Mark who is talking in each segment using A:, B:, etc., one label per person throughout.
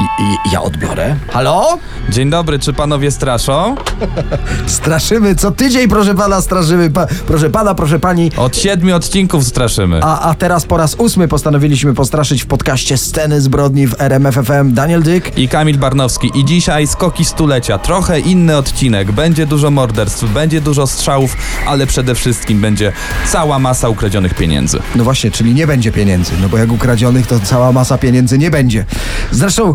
A: I, ja odbiorę. Halo?
B: Dzień dobry, czy panowie straszą?
A: Straszymy co tydzień, proszę pana, straszymy. Pa, proszę pana, proszę pani.
B: Od siedmiu odcinków straszymy.
A: A, a teraz po raz ósmy postanowiliśmy postraszyć w podcaście Sceny zbrodni w RMFFM. Daniel Dyk.
B: I Kamil Barnowski. I dzisiaj skoki stulecia. Trochę inny odcinek. Będzie dużo morderstw, będzie dużo strzałów, ale przede wszystkim będzie cała masa ukradzionych pieniędzy.
A: No właśnie, czyli nie będzie pieniędzy, no bo jak ukradzionych, to cała masa pieniędzy nie będzie. Zresztą,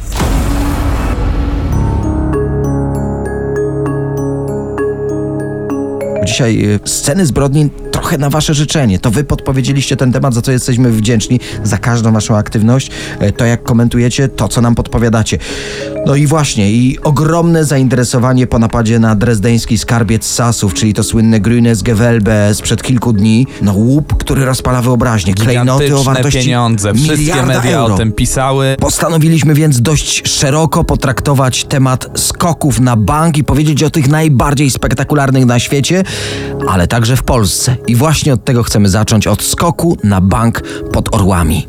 A: Dzisiaj y, sceny zbrodni trochę na wasze życzenie. To wy podpowiedzieliście ten temat, za co jesteśmy wdzięczni, za każdą waszą aktywność, e, to jak komentujecie, to co nam podpowiadacie. No i właśnie, i ogromne zainteresowanie po napadzie na drezdeński skarbiec Sasów, czyli to słynne Grünes Gewölbe sprzed kilku dni. No łup, który rozpala wyobraźnię. Klejnoty o wartości
B: pieniądze. Wszystkie media
A: euro.
B: o tym pisały.
A: Postanowiliśmy więc dość szeroko potraktować temat skoków na bank i powiedzieć o tych najbardziej spektakularnych na świecie, ale także w Polsce. I właśnie od tego chcemy zacząć, od skoku na bank pod orłami.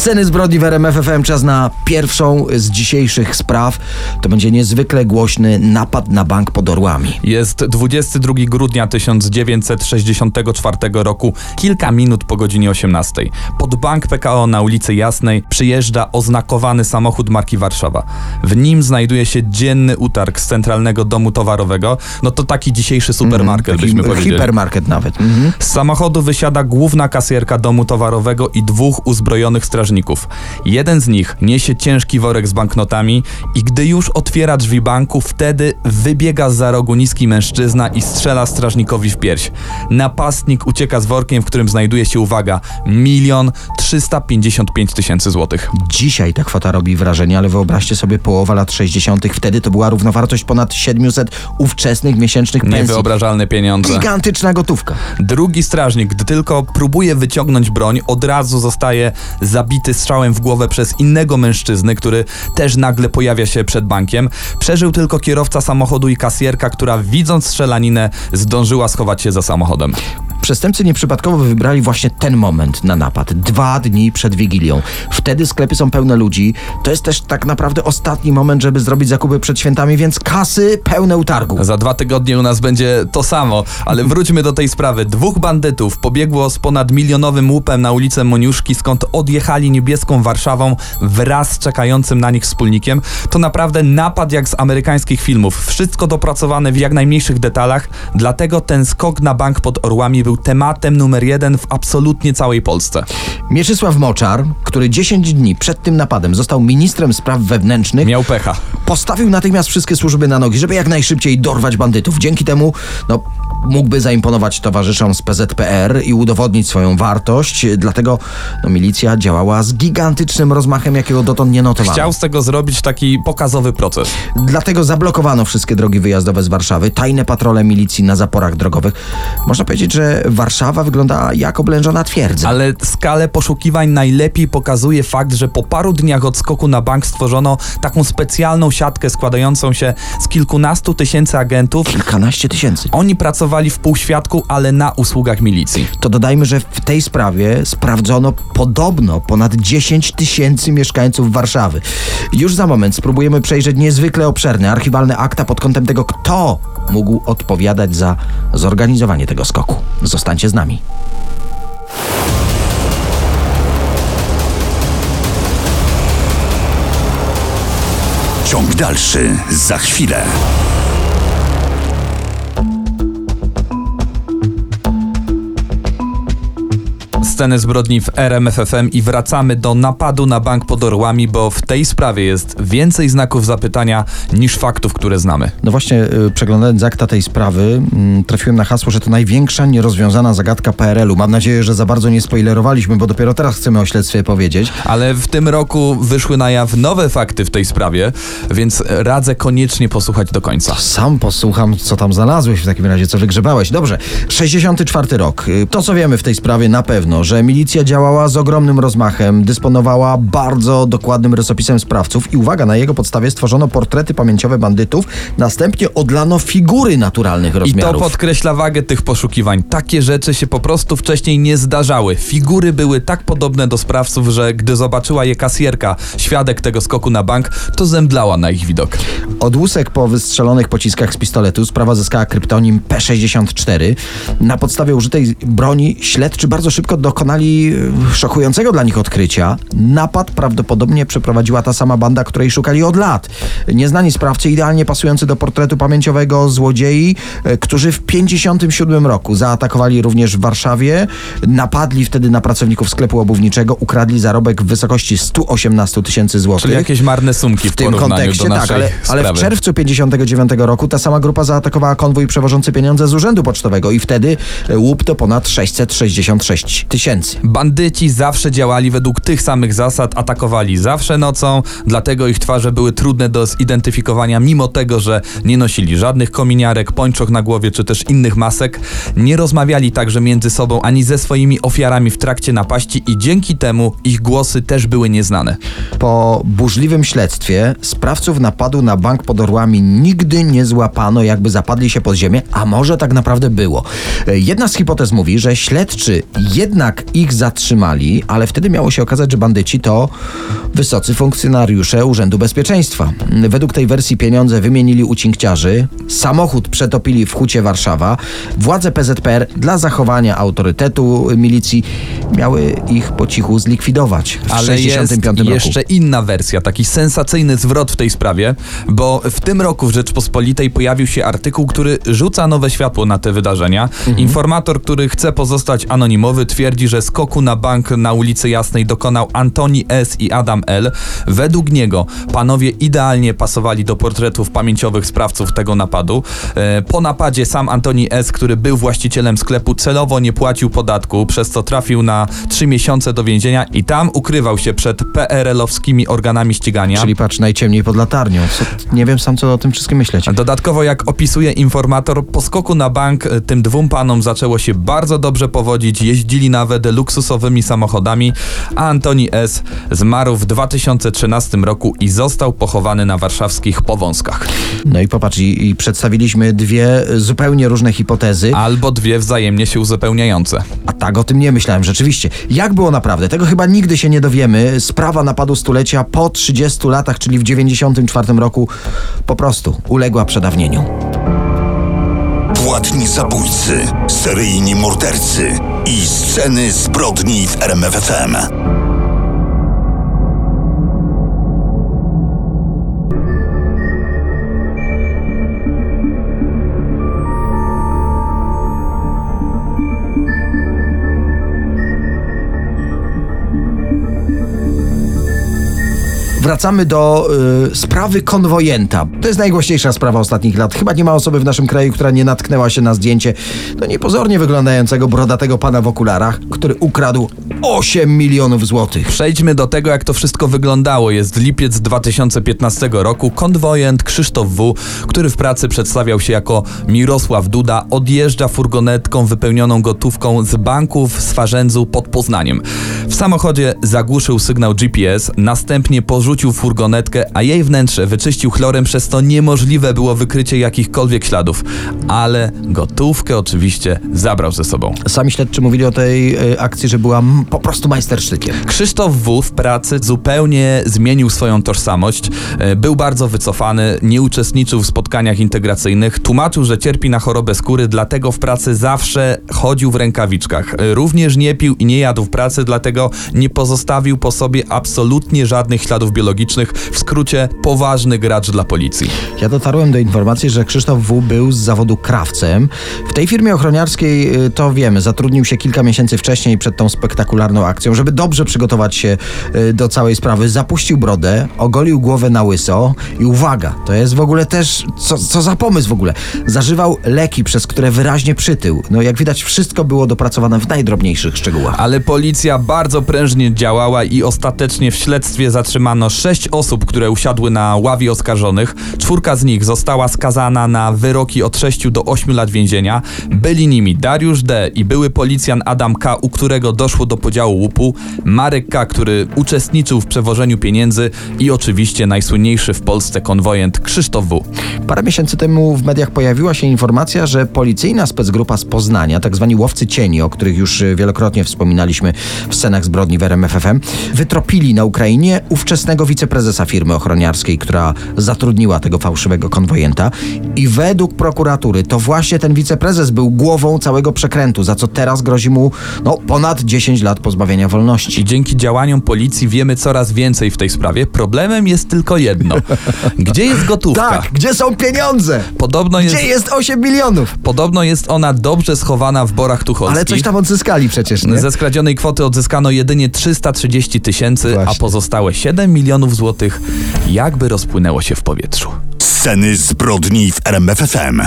A: Sceny zbrodni w RMF FM czas na pierwszą z dzisiejszych spraw. To będzie niezwykle głośny napad na bank pod Orłami.
B: Jest 22 grudnia 1964 roku, kilka minut po godzinie 18. Pod bank PKO na ulicy Jasnej przyjeżdża oznakowany samochód marki Warszawa. W nim znajduje się dzienny utarg z centralnego domu towarowego. No to taki dzisiejszy supermarket,
A: Taki
B: byśmy powiedzieli.
A: hipermarket nawet. Mhm.
B: Z samochodu wysiada główna kasjerka domu towarowego i dwóch uzbrojonych strażników. Jeden z nich niesie ciężki worek z banknotami i gdy już otwiera drzwi banku, wtedy wybiega z za rogu niski mężczyzna i strzela strażnikowi w pierś. Napastnik ucieka z workiem, w którym znajduje się, uwaga, milion trzysta pięćdziesiąt pięć tysięcy złotych.
A: Dzisiaj ta kwota robi wrażenie, ale wyobraźcie sobie połowa lat 60. Wtedy to była równowartość ponad 700 ówczesnych miesięcznych pensji.
B: Niewyobrażalne pieniądze.
A: Gigantyczna gotówka.
B: Drugi strażnik, gdy tylko próbuje wyciągnąć broń, od razu zostaje zabity strzałem w głowę przez innego mężczyznę, który też nagle pojawia się przed bankiem. Przeżył tylko kierowca samochodu i kasjerka, która widząc strzelaninę zdążyła schować się za samochodem.
A: Przestępcy nieprzypadkowo wybrali właśnie ten moment na napad. Dwa dni przed Wigilią. Wtedy sklepy są pełne ludzi. To jest też tak naprawdę ostatni moment, żeby zrobić zakupy przed świętami, więc kasy pełne utargu.
B: Za dwa tygodnie u nas będzie to samo, ale wróćmy do tej sprawy. Dwóch bandytów pobiegło z ponad milionowym łupem na ulicę Moniuszki, skąd odjechali niebieską Warszawą wraz z czekającym na nich wspólnikiem. To naprawdę napad jak z amerykańskich filmów. Wszystko dopracowane w jak najmniejszych detalach, dlatego ten skok na bank pod Orłami był tematem numer jeden w absolutnie całej Polsce.
A: Mieczysław Moczar, który 10 dni przed tym napadem został ministrem spraw wewnętrznych,
B: Miał pecha.
A: postawił natychmiast wszystkie służby na nogi, żeby jak najszybciej dorwać bandytów. Dzięki temu, no, mógłby zaimponować towarzyszom z PZPR i udowodnić swoją wartość. Dlatego, no, milicja działała z gigantycznym rozmachem, jakiego dotąd nie notowano.
B: Chciał z tego zrobić taki pokazowy proces.
A: Dlatego zablokowano wszystkie drogi wyjazdowe z Warszawy, tajne patrole milicji na zaporach drogowych. Można powiedzieć, że Warszawa wygląda jak oblężona twierdza.
B: Ale skalę poszukiwań najlepiej pokazuje fakt, że po paru dniach od skoku na bank stworzono taką specjalną siatkę składającą się z kilkunastu tysięcy agentów.
A: Kilkanaście tysięcy.
B: Oni pracowali w półświadku, ale na usługach milicji.
A: To dodajmy, że w tej sprawie sprawdzono podobno ponad 10 tysięcy mieszkańców Warszawy. Już za moment spróbujemy przejrzeć niezwykle obszerne archiwalne akta pod kątem tego, kto mógł odpowiadać za zorganizowanie tego skoku. Zostańcie z nami.
C: Ciąg dalszy za chwilę.
B: Sceny zbrodni w RMFFM i wracamy do napadu na bank pod Orłami, bo w tej sprawie jest więcej znaków zapytania niż faktów, które znamy.
A: No właśnie, y, przeglądając akta tej sprawy, mm, trafiłem na hasło, że to największa nierozwiązana zagadka PRL-u. Mam nadzieję, że za bardzo nie spoilerowaliśmy, bo dopiero teraz chcemy o śledztwie powiedzieć.
B: Ale w tym roku wyszły na jaw nowe fakty w tej sprawie, więc radzę koniecznie posłuchać do końca.
A: Sam posłucham, co tam znalazłeś w takim razie, co wygrzebałeś. Dobrze, 64 rok. Y, To, co wiemy w tej sprawie na pewno, że milicja działała z ogromnym rozmachem, dysponowała bardzo dokładnym rysopisem sprawców i uwaga, na jego podstawie stworzono portrety pamięciowe bandytów, następnie odlano figury naturalnych
B: I to
A: rozmiarów.
B: podkreśla wagę tych poszukiwań. Takie rzeczy się po prostu wcześniej nie zdarzały. Figury były tak podobne do sprawców, że gdy zobaczyła je kasjerka, świadek tego skoku na bank, to zemdlała na ich widok.
A: Od łusek po wystrzelonych pociskach z pistoletu sprawa zyskała kryptonim P64. Na podstawie użytej broni śledczy bardzo szybko dokonali e, szokującego dla nich odkrycia. Napad prawdopodobnie przeprowadziła ta sama banda, której szukali od lat. Nieznani sprawcy, idealnie pasujący do portretu pamięciowego złodziei, e, którzy w 57 roku zaatakowali również w Warszawie, napadli wtedy na pracowników sklepu obuwniczego, ukradli zarobek w wysokości 118 tysięcy złotych.
B: Czyli jakieś marne sumki w,
A: W tym kontekście tak, ale, ale w czerwcu 59 roku ta sama grupa zaatakowała konwój przewożący pieniądze z urzędu pocztowego i wtedy e, łup to ponad 666 tysięcy.
B: Bandyci zawsze działali według tych samych zasad, atakowali zawsze nocą, dlatego ich twarze były trudne do zidentyfikowania, mimo tego, że nie nosili żadnych kominiarek, pończoch na głowie czy też innych masek. Nie rozmawiali także między sobą ani ze swoimi ofiarami w trakcie napaści i dzięki temu ich głosy też były nieznane.
A: Po burzliwym śledztwie sprawców napadu na bank pod Orłami nigdy nie złapano, jakby zapadli się pod ziemię, a może tak naprawdę było. Jedna z hipotez mówi, że śledczy jednak ich zatrzymali, ale wtedy miało się okazać, że bandyci to wysocy funkcjonariusze Urzędu Bezpieczeństwa. Według tej wersji pieniądze wymienili u cinkciarzy, samochód przetopili w Hucie Warszawa, władze PZPR dla zachowania autorytetu milicji miały ich po cichu zlikwidować w
B: Ale
A: 65
B: jest
A: roku.
B: jeszcze inna wersja, taki sensacyjny zwrot w tej sprawie, bo w tym roku w Rzeczpospolitej pojawił się artykuł, który rzuca nowe światło na te wydarzenia. Informator, który chce pozostać anonimowy, twierdzi, że skoku na bank na ulicy Jasnej dokonał Antoni S. i Adam L. Według niego panowie idealnie pasowali do portretów pamięciowych sprawców tego napadu. E, Po napadzie sam Antoni S., który był właścicielem sklepu, celowo nie płacił podatku, przez co trafił na trzy miesiące do więzienia i tam ukrywał się przed PRL-owskimi organami ścigania.
A: Czyli patrz najciemniej pod latarnią. Nie wiem sam, co o tym wszystkim myśleć.
B: Dodatkowo, jak opisuje informator, po skoku na bank e, tym dwóm panom zaczęło się bardzo dobrze powodzić, jeździli nawet luksusowymi samochodami, a Antoni S. zmarł w 2013 roku i został pochowany na warszawskich Powązkach.
A: No i popatrz, i, i przedstawiliśmy dwie zupełnie różne hipotezy,
B: Albo dwie wzajemnie się uzupełniające.
A: a tak o tym nie myślałem rzeczywiście. Jak było naprawdę? Tego chyba nigdy się nie dowiemy. Sprawa napadu stulecia po 30 latach, czyli w 94 roku, po prostu uległa przedawnieniu.
C: Płatni zabójcy, seryjni mordercy i sceny zbrodni w RMFFM.
A: Wracamy do y, sprawy konwojenta. To jest najgłośniejsza sprawa ostatnich lat. Chyba nie ma osoby w naszym kraju, która nie natknęła się na zdjęcie no niepozornie wyglądającego brodatego pana w okularach, który ukradł 8 milionów złotych.
B: Przejdźmy do tego, jak to wszystko wyglądało. Jest lipiec 2015 roku. Konwojent Krzysztof W., który w pracy przedstawiał się jako Mirosław Duda, odjeżdża furgonetką wypełnioną gotówką z banków w Swarzędzu pod Poznaniem. W samochodzie zagłuszył sygnał GPS, następnie porzucił furgonetkę, a jej wnętrze wyczyścił chlorem, przez to niemożliwe było wykrycie jakichkolwiek śladów. Ale gotówkę oczywiście zabrał ze sobą.
A: Sami śledczy mówili o tej y, akcji, że była po prostu majstersztykiem.
B: Krzysztof W. w pracy zupełnie zmienił swoją tożsamość. E, Był bardzo wycofany, nie uczestniczył w spotkaniach integracyjnych, tłumaczył, że cierpi na chorobę skóry, dlatego w pracy zawsze chodził w rękawiczkach. E, Również nie pił i nie jadł w pracy, dlatego tego nie pozostawił po sobie absolutnie żadnych śladów biologicznych. W skrócie, poważny gracz dla policji.
A: Ja dotarłem do informacji, że Krzysztof W. był z zawodu krawcem. W tej firmie ochroniarskiej, y, to wiemy, zatrudnił się kilka miesięcy wcześniej przed tą spektakularną akcją, żeby dobrze przygotować się y, do całej sprawy. Zapuścił brodę, ogolił głowę na łyso i uwaga, to jest w ogóle też, co, co za pomysł w ogóle. Zażywał leki, przez które wyraźnie przytył. No jak widać, wszystko było dopracowane w najdrobniejszych szczegółach.
B: Ale policja bardzo prężnie działała i ostatecznie w śledztwie zatrzymano sześć osób, które usiadły na ławie oskarżonych. Czwórka z nich została skazana na wyroki od 6 do 8 lat więzienia. Byli nimi Dariusz D. i były policjan Adam K., u którego doszło do podziału łupu, Marek K., który uczestniczył w przewożeniu pieniędzy i oczywiście najsłynniejszy w Polsce konwojent Krzysztof W.
A: Parę miesięcy temu w mediach pojawiła się informacja, że policyjna specgrupa z Poznania, tak zwani łowcy cieni, o których już y, wielokrotnie wspominaliśmy w scenach zbrodni w RMFFM, wytropili na Ukrainie ówczesnego wiceprezesa firmy ochroniarskiej, która zatrudniła tego fałszywego konwojenta. I według prokuratury to właśnie ten wiceprezes był głową całego przekrętu, za co teraz grozi mu no, ponad 10 lat pozbawienia wolności.
B: I dzięki działaniom policji wiemy coraz więcej w tej sprawie. Problemem jest tylko jedno. Gdzie jest gotówka?
A: Tak, gdzie są pieniądze?
B: Podobno jest,
A: Gdzie jest 8 milionów?
B: podobno jest ona dobrze schowana w borach tucholskich.
A: Ale coś tam odzyskali przecież, nie?
B: Ze skradzionej kwoty odzyskano jedynie 330 tysięcy, a pozostałe 7 milionów złotych jakby rozpłynęło się w powietrzu.
C: Sceny zbrodni w RMFFM.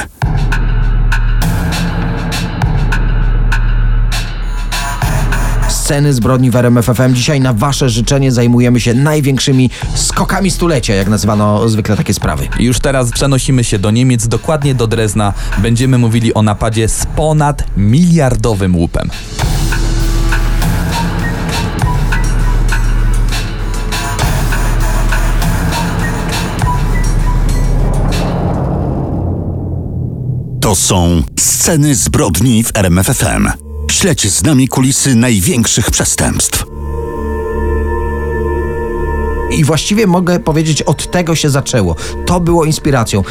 A: Sceny zbrodni w RMFFM. Dzisiaj na wasze życzenie zajmujemy się największymi skokami stulecia, jak nazywano zwykle takie sprawy.
B: Już teraz przenosimy się do Niemiec, dokładnie do Drezna. Będziemy mówili o napadzie z ponad miliardowym łupem.
C: To są Sceny zbrodni w RMFFM. Śledź z nami kulisy największych przestępstw.
A: I właściwie mogę powiedzieć, od tego się zaczęło. To było inspiracją.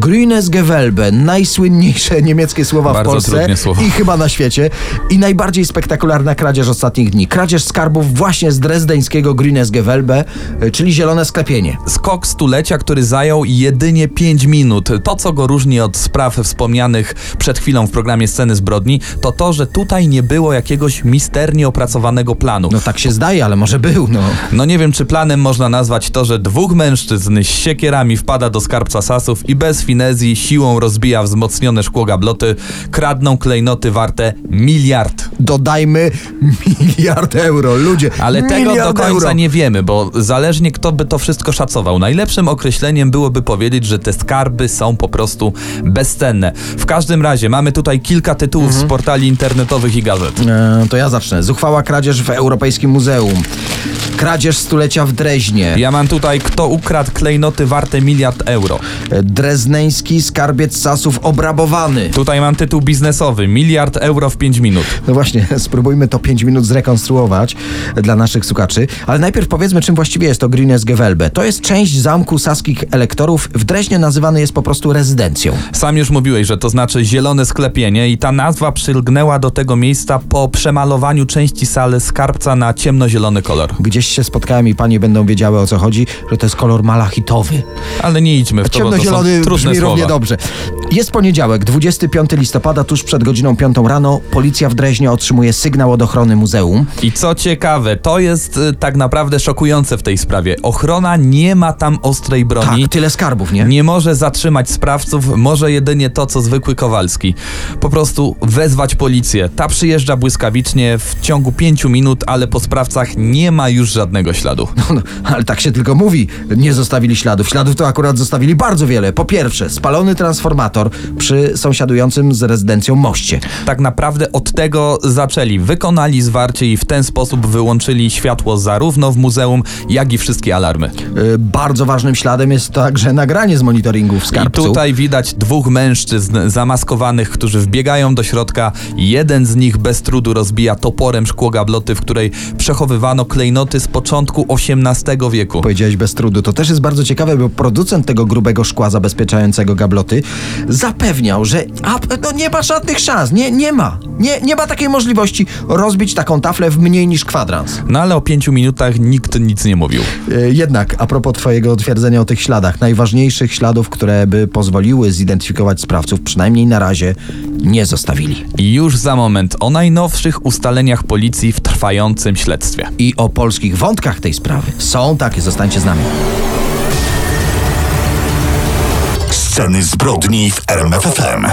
A: Grünes Gewölbe, najsłynniejsze niemieckie słowa
B: Bardzo
A: w Polsce
B: słowo.
A: i chyba na świecie. I najbardziej spektakularna kradzież ostatnich dni. Kradzież skarbów właśnie z drezdeńskiego Grünes Gewölbe, czyli zielone sklepienie.
B: Skok stulecia, który zajął jedynie 5 minut. To, co go różni od spraw wspomnianych przed chwilą w programie Sceny Zbrodni, to to, że tutaj nie było jakiegoś misternie opracowanego planu.
A: No tak się zdaje, ale może był, no.
B: No nie wiem, czy planem można nazwać to, że dwóch mężczyzn z siekierami wpada do skarbca sasów i bez finezji siłą rozbija wzmocnione szkło gabloty, kradną klejnoty warte miliard.
A: Dodajmy miliard euro, ludzie.
B: Ale tego do końca
A: euro.
B: nie wiemy, bo zależnie kto by to wszystko szacował. Najlepszym określeniem byłoby powiedzieć, że te skarby są po prostu bezcenne. W każdym razie mamy tutaj kilka tytułów
A: Mhm.
B: z portali internetowych i gazet.
A: E, to ja zacznę. Zuchwała kradzież w Europejskim Muzeum. Kradzież stulecia w Dreźnie.
B: Ja mam tutaj, kto ukradł klejnoty warte miliard euro.
A: Drezneński skarbiec Sasów obrabowany.
B: Tutaj mam tytuł biznesowy, miliard euro w 5 minut.
A: No właśnie, spróbujmy to 5 minut zrekonstruować dla naszych słuchaczy. Ale najpierw powiedzmy, czym właściwie jest to Grünes Gewölbe. To jest część zamku saskich elektorów. W Dreźnie nazywany jest po prostu rezydencją.
B: Sam już mówiłeś, że to znaczy zielone sklepienie i ta nazwa przylgnęła do tego miejsca po przemalowaniu części sali skarbca na ciemnozielony kolor.
A: Gdzieś się spotkałem i panie będą wiedziały o co chodzi, że to jest kolor malachitowy.
B: Ale nie idźmy w to, to
A: Ciemnozielony
B: trudne
A: brzmi równie dobrze. Jest poniedziałek, 25 listopada, tuż przed godziną 5 rano. Policja w Dreźnie otrzymuje sygnał od ochrony muzeum.
B: I co ciekawe, to jest y, tak naprawdę szokujące w tej sprawie. Ochrona nie ma tam ostrej broni.
A: Tak, tyle skarbów, nie?
B: Nie może zatrzymać sprawców, może jedynie to, co zwykły Kowalski. Po prostu wezwać policję. Ta przyjeżdża błyskawicznie w ciągu pięciu minut, ale po sprawcach nie ma już żadnego śladu.
A: No, ale tak się tylko mówi. Nie zostawili śladów. Śladów to akurat zostawili bardzo wiele. Po pierwsze, spalony transformator przy sąsiadującym z rezydencją moście.
B: Tak naprawdę od tego zaczęli. Wykonali zwarcie i w ten sposób wyłączyli światło zarówno w muzeum, jak i wszystkie alarmy.
A: Yy, bardzo ważnym śladem jest także nagranie z monitoringu w
B: I
A: skarbcu.
B: tutaj widać dwóch mężczyzn zamaskowanych, którzy wbiegają do środka. Jeden z nich bez trudu rozbija toporem szkło gabloty, w której przechowywano klejnoty z początku XVIII wieku.
A: Powiedziałeś bez trudu. To też jest bardzo ciekawe, bo producent tego grubego szkła zabezpieczającego gabloty zapewniał, że a, no nie ma żadnych szans, nie, nie ma. Nie, nie ma takiej możliwości rozbić taką taflę w mniej niż kwadrans.
B: No ale o pięciu minutach nikt nic nie mówił.
A: E, Jednak, a propos Twojego twierdzenia o tych śladach, najważniejszych śladów, które by pozwoliły zidentyfikować sprawców, przynajmniej na razie nie zostawili.
B: I już za moment o najnowszych ustaleniach policji w trwającym śledztwie.
A: I o polskich wątkach tej sprawy. Są takie, zostańcie z nami.
C: Sceny zbrodni w RMFFM.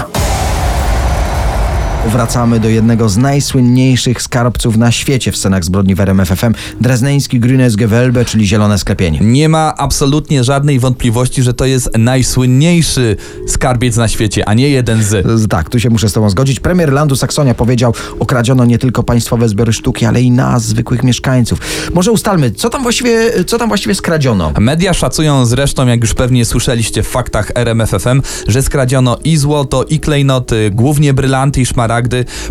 A: Wracamy do jednego z najsłynniejszych skarbców na świecie w scenach zbrodni w RMF FM. Drezneński Grünes Gewölbe, czyli zielone sklepienie.
B: Nie ma absolutnie żadnej wątpliwości, że to jest najsłynniejszy skarbiec na świecie, a nie jeden z.
A: Tak, tu się muszę z tobą zgodzić. Premier landu Saksonia powiedział, okradziono nie tylko państwowe zbiory sztuki, ale i nas, zwykłych mieszkańców. Może ustalmy, co tam właściwie, co tam właściwie skradziono?
B: Media szacują zresztą, jak już pewnie słyszeliście w faktach RMFFM, że skradziono i złoto, i klejnoty, głównie brylanty i szmaragdy.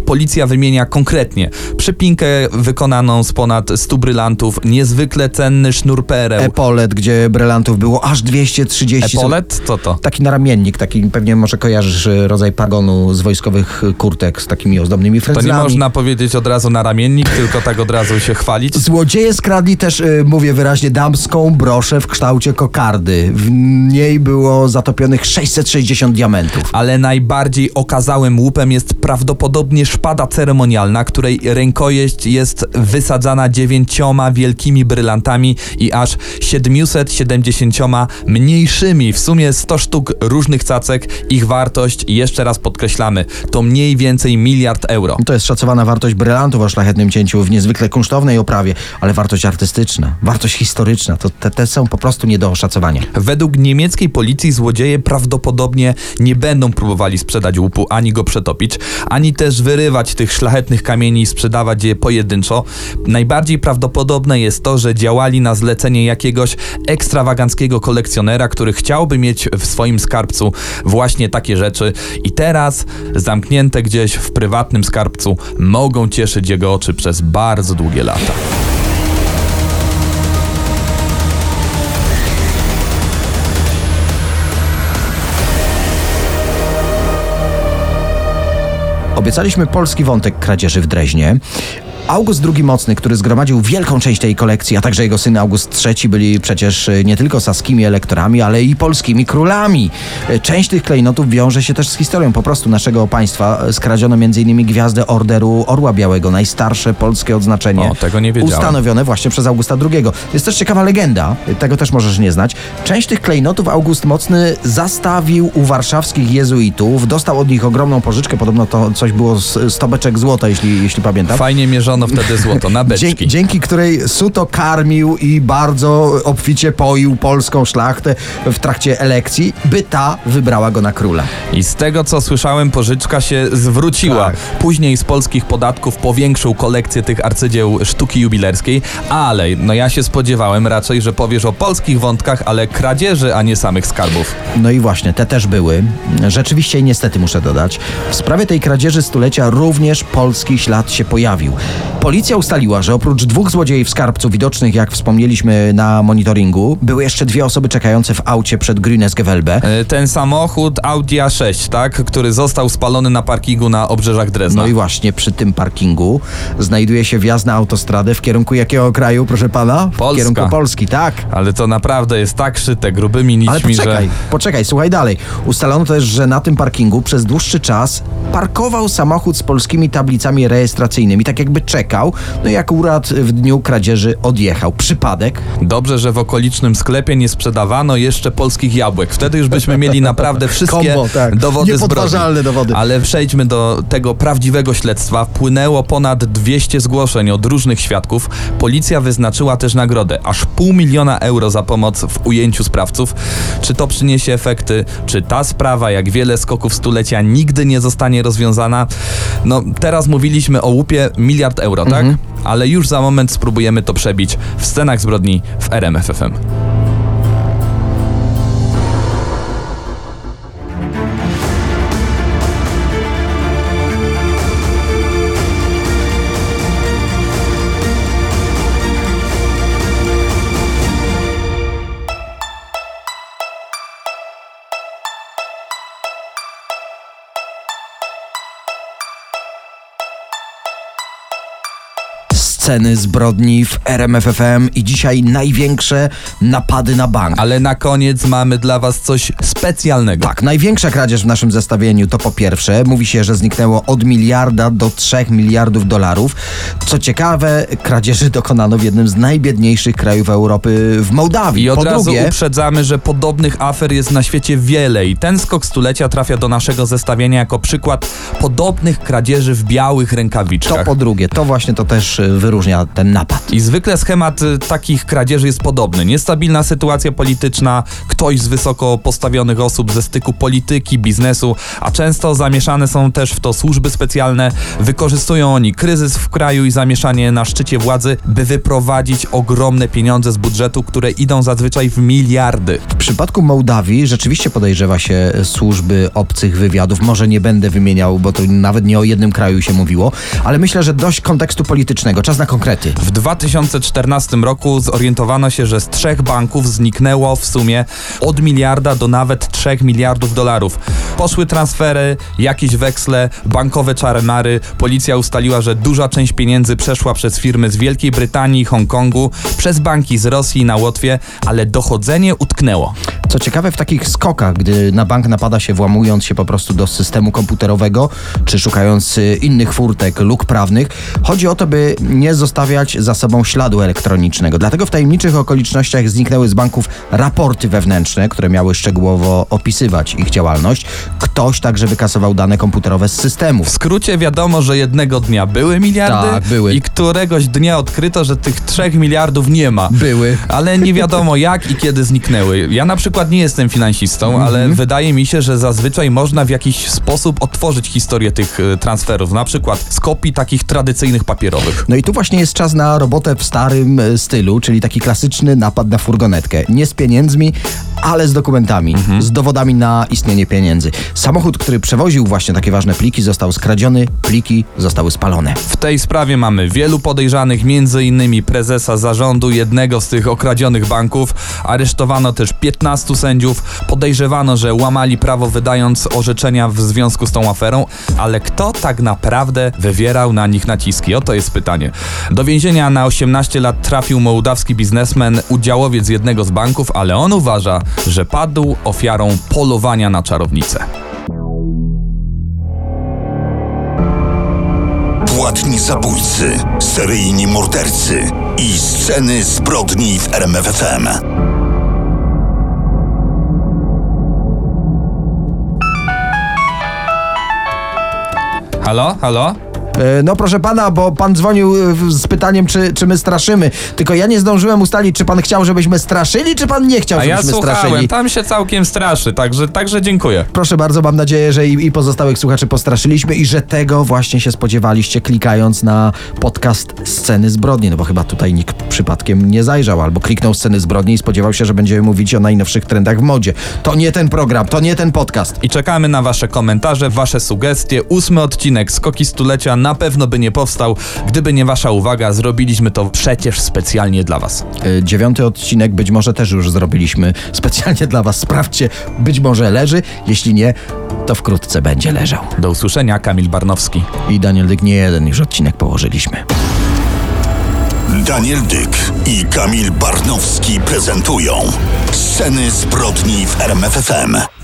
B: Policja wymienia konkretnie przypinkę wykonaną z ponad 100 brylantów, niezwykle cenny sznur pereł.
A: Epolet, gdzie brylantów było aż 230.
B: Epolet? Co to?
A: Taki naramiennik, taki pewnie może kojarzysz e, rodzaj pagonu z wojskowych e, kurtek z takimi ozdobnymi
B: To
A: frędzlami.
B: nie można powiedzieć od razu na ramiennik, tylko tak od razu się chwalić.
A: Złodzieje skradli też, y, mówię wyraźnie, damską broszę w kształcie kokardy. W niej było zatopionych 660 diamentów.
B: Ale najbardziej okazałym łupem jest prawdopodobnie szpada ceremonialna, której rękojeść jest wysadzana dziewięcioma wielkimi brylantami i aż 770 mniejszymi. W sumie 100 sztuk różnych cacek. Ich wartość, jeszcze raz podkreślamy, to mniej więcej miliard euro.
A: To jest szacowana wartość brylantów o szlachetnym cięciu w niezwykle kunsztownej oprawie, ale wartość artystyczna, wartość historyczna, to te, te są po prostu nie do oszacowania.
B: Według niemieckiej policji złodzieje prawdopodobnie nie będą próbowali sprzedać łupu, ani go przetopić, ani też wyrywać tych szlachetnych kamieni i sprzedawać je pojedynczo. Najbardziej prawdopodobne jest to, że działali na zlecenie jakiegoś ekstrawaganckiego kolekcjonera, który chciałby mieć w swoim skarbcu właśnie takie rzeczy i teraz zamknięte gdzieś w prywatnym skarbcu mogą cieszyć jego oczy przez bardzo długie lata.
A: Obiecaliśmy polski wątek kradzieży w Dreźnie. August II Mocny, który zgromadził wielką część tej kolekcji, a także jego syn August III byli przecież y, nie tylko saskimi elektorami, ale i polskimi królami. Y, Część tych klejnotów wiąże się też z historią po prostu naszego państwa. Y, Skradziono m.in. gwiazdę Orderu Orła Białego, najstarsze polskie odznaczenie.
B: O, tego nie wiedziałem.
A: Ustanowione właśnie przez Augusta II. Jest też ciekawa legenda, tego też możesz nie znać. Część tych klejnotów August Mocny zastawił u warszawskich jezuitów, dostał od nich ogromną pożyczkę, podobno to coś było z 100 beczek złota, jeśli, jeśli pamiętam.
B: Fajnie mierzono wtedy złoto na beczki.
A: Dzięki, dzięki której Suto karmił i bardzo obficie poił polską szlachtę w trakcie elekcji, by ta wybrała go na króla.
B: I z tego co słyszałem, pożyczka się zwróciła.
A: Tak.
B: Później z polskich podatków powiększył kolekcję tych arcydzieł sztuki jubilerskiej, ale no ja się spodziewałem raczej, że powiesz o polskich wątkach, ale kradzieży, a nie samych skarbów.
A: No i właśnie, te też były. Rzeczywiście i niestety muszę dodać. W sprawie tej kradzieży stulecia również polski ślad się pojawił. Policja ustaliła, że oprócz dwóch złodziei w skarbcu widocznych, jak wspomnieliśmy na monitoringu, były jeszcze dwie osoby czekające w aucie przed Grünes Gewölbe.
B: E, Ten samochód Audi A6, tak, który został spalony na parkingu na obrzeżach Drezna.
A: No i właśnie przy tym parkingu znajduje się wjazd na autostradę w kierunku jakiego kraju, proszę pana? W
B: Polska.
A: kierunku Polski, tak.
B: Ale to naprawdę jest tak szyte grubymi
A: Ale
B: nićmi,
A: poczekaj,
B: że...
A: poczekaj, słuchaj dalej. Ustalono też, że na tym parkingu przez dłuższy czas parkował samochód z polskimi tablicami rejestracyjnymi, tak jakby czekał, no i akurat w dniu kradzieży odjechał. Przypadek?
B: Dobrze, że w okolicznym sklepie nie sprzedawano jeszcze polskich jabłek. Wtedy już byśmy mieli naprawdę wszystkie
A: Kombo, tak.
B: dowody zbrodni.
A: dowody.
B: Ale przejdźmy do tego prawdziwego śledztwa. Wpłynęło ponad 200 zgłoszeń od różnych świadków. Policja wyznaczyła też nagrodę, aż pół miliona euro za pomoc w ujęciu sprawców. Czy to przyniesie efekty? Czy ta sprawa, jak wiele skoków stulecia, nigdy nie zostanie rozwiązana? No, teraz mówiliśmy o łupie miliard euro, tak?
A: Mhm.
B: Ale już za moment spróbujemy to przebić w scenach zbrodni w RMFFM.
A: Sceny zbrodni w RMFFM i dzisiaj największe napady na bank.
B: Ale na koniec mamy dla was coś specjalnego.
A: Tak, największa kradzież w naszym zestawieniu to po pierwsze, mówi się, że zniknęło od miliarda do 3 miliardów dolarów. Co ciekawe, kradzieży dokonano w jednym z najbiedniejszych krajów Europy w Mołdawii.
B: I od
A: po
B: razu
A: drugie,
B: uprzedzamy, że podobnych afer jest na świecie wiele i ten skok stulecia trafia do naszego zestawienia jako przykład podobnych kradzieży w białych
A: to
B: rękawiczkach.
A: po drugie, to właśnie to też y, wyróżnia ten napad.
B: I zwykle schemat y, takich kradzieży jest podobny. Niestabilna sytuacja polityczna, ktoś z wysoko postawionych osób ze styku polityki, biznesu, a często zamieszane są też w to służby specjalne. Wykorzystują oni kryzys w kraju i zamieszanie na szczycie władzy, by wyprowadzić ogromne pieniądze z budżetu, które idą zazwyczaj w miliardy.
A: W przypadku Mołdawii rzeczywiście podejrzewa się służby obcych wywiadów. Może nie będę wymieniał, bo to nawet nie o jednym kraju się mówiło, ale myślę, że dość kontekstu politycznego. Czas na konkrety.
B: W 2014 roku zorientowano się, że z trzech banków zniknęło w sumie od miliarda do nawet 3 miliardów dolarów. Poszły transfery, jakieś weksle, bankowe czaremary. Policja ustaliła, że duża część pieniędzy przeszła przez firmy z Wielkiej Brytanii Hongkongu, przez banki z Rosji na Łotwie, ale dochodzenie utknęło.
A: Co ciekawe, w takich skokach, gdy na bank napada się włamując się po prostu do systemu komputerowego, czy szukając y, innych furtek, luk prawnych, chodzi o to, by nie zostawiać za sobą śladu elektronicznego. Dlatego w tajemniczych okolicznościach zniknęły z banków raporty wewnętrzne, które miały szczegółowo opisywać ich działalność. Ktoś także wykasował dane komputerowe z systemów.
B: W skrócie wiadomo, że jednego dnia były miliardy
A: Tak, były.
B: i któregoś dnia odkryto, że tych 3 miliardów nie ma.
A: Były.
B: Ale nie wiadomo jak i kiedy zniknęły. Ja na przykład nie jestem finansistą,
A: Mhm.
B: ale wydaje mi się, że zazwyczaj można w jakiś sposób otworzyć historię tych e, transferów, na przykład z kopii takich tradycyjnych papierowych.
A: No i tu właśnie jest czas na robotę w starym e, stylu, czyli taki klasyczny napad na furgonetkę. Nie z pieniędzmi, ale z dokumentami, z dowodami na istnienie pieniędzy. Samochód, który przewoził właśnie takie ważne pliki, został skradziony, pliki zostały spalone.
B: W tej sprawie mamy wielu podejrzanych, między innymi prezesa zarządu jednego z tych okradzionych banków. Aresztowano też 15 sędziów. Podejrzewano, że łamali prawo wydając orzeczenia w związku z tą aferą, ale kto tak naprawdę wywierał na nich naciski? Oto jest pytanie. Do więzienia na 18 lat trafił mołdawski biznesmen, udziałowiec jednego z banków, ale on uważa, że padł ofiarą polowania na czarownicę.
C: Płatni zabójcy, seryjni mordercy i sceny zbrodni w RMFFM.
B: Halo? Halo?
A: E, No proszę pana, bo pan dzwonił e, z pytaniem, czy, czy my straszymy. Tylko ja nie zdążyłem ustalić, czy pan chciał, żebyśmy straszyli, czy pan nie chciał,
B: A ja
A: żebyśmy
B: słuchałem,
A: straszyli.
B: tam się całkiem straszy, także, także dziękuję.
A: Proszę bardzo, mam nadzieję, że i, i pozostałych słuchaczy postraszyliśmy i że tego właśnie się spodziewaliście, klikając na podcast Sceny Zbrodni. No bo chyba tutaj nikt przypadkiem nie zajrzał albo kliknął Sceny Zbrodni i spodziewał się, że będziemy mówić o najnowszych trendach w modzie. To nie ten program, to nie ten podcast.
B: I czekamy na wasze komentarze, wasze sugestie. Ósmy odcinek Skoki Stulecia na pewno by nie powstał, gdyby nie wasza uwaga. Zrobiliśmy to przecież specjalnie dla was.
A: E, Dziewiąty odcinek być może też już zrobiliśmy specjalnie dla was. Sprawdźcie, być może leży, jeśli nie, to wkrótce będzie leżał.
B: Do usłyszenia, Kamil Barnowski.
A: I Daniel Dyk nie jeden już odcinek położyliśmy.
C: Daniel Dyk i Kamil Barnowski prezentują Sceny zbrodni w RMFFM.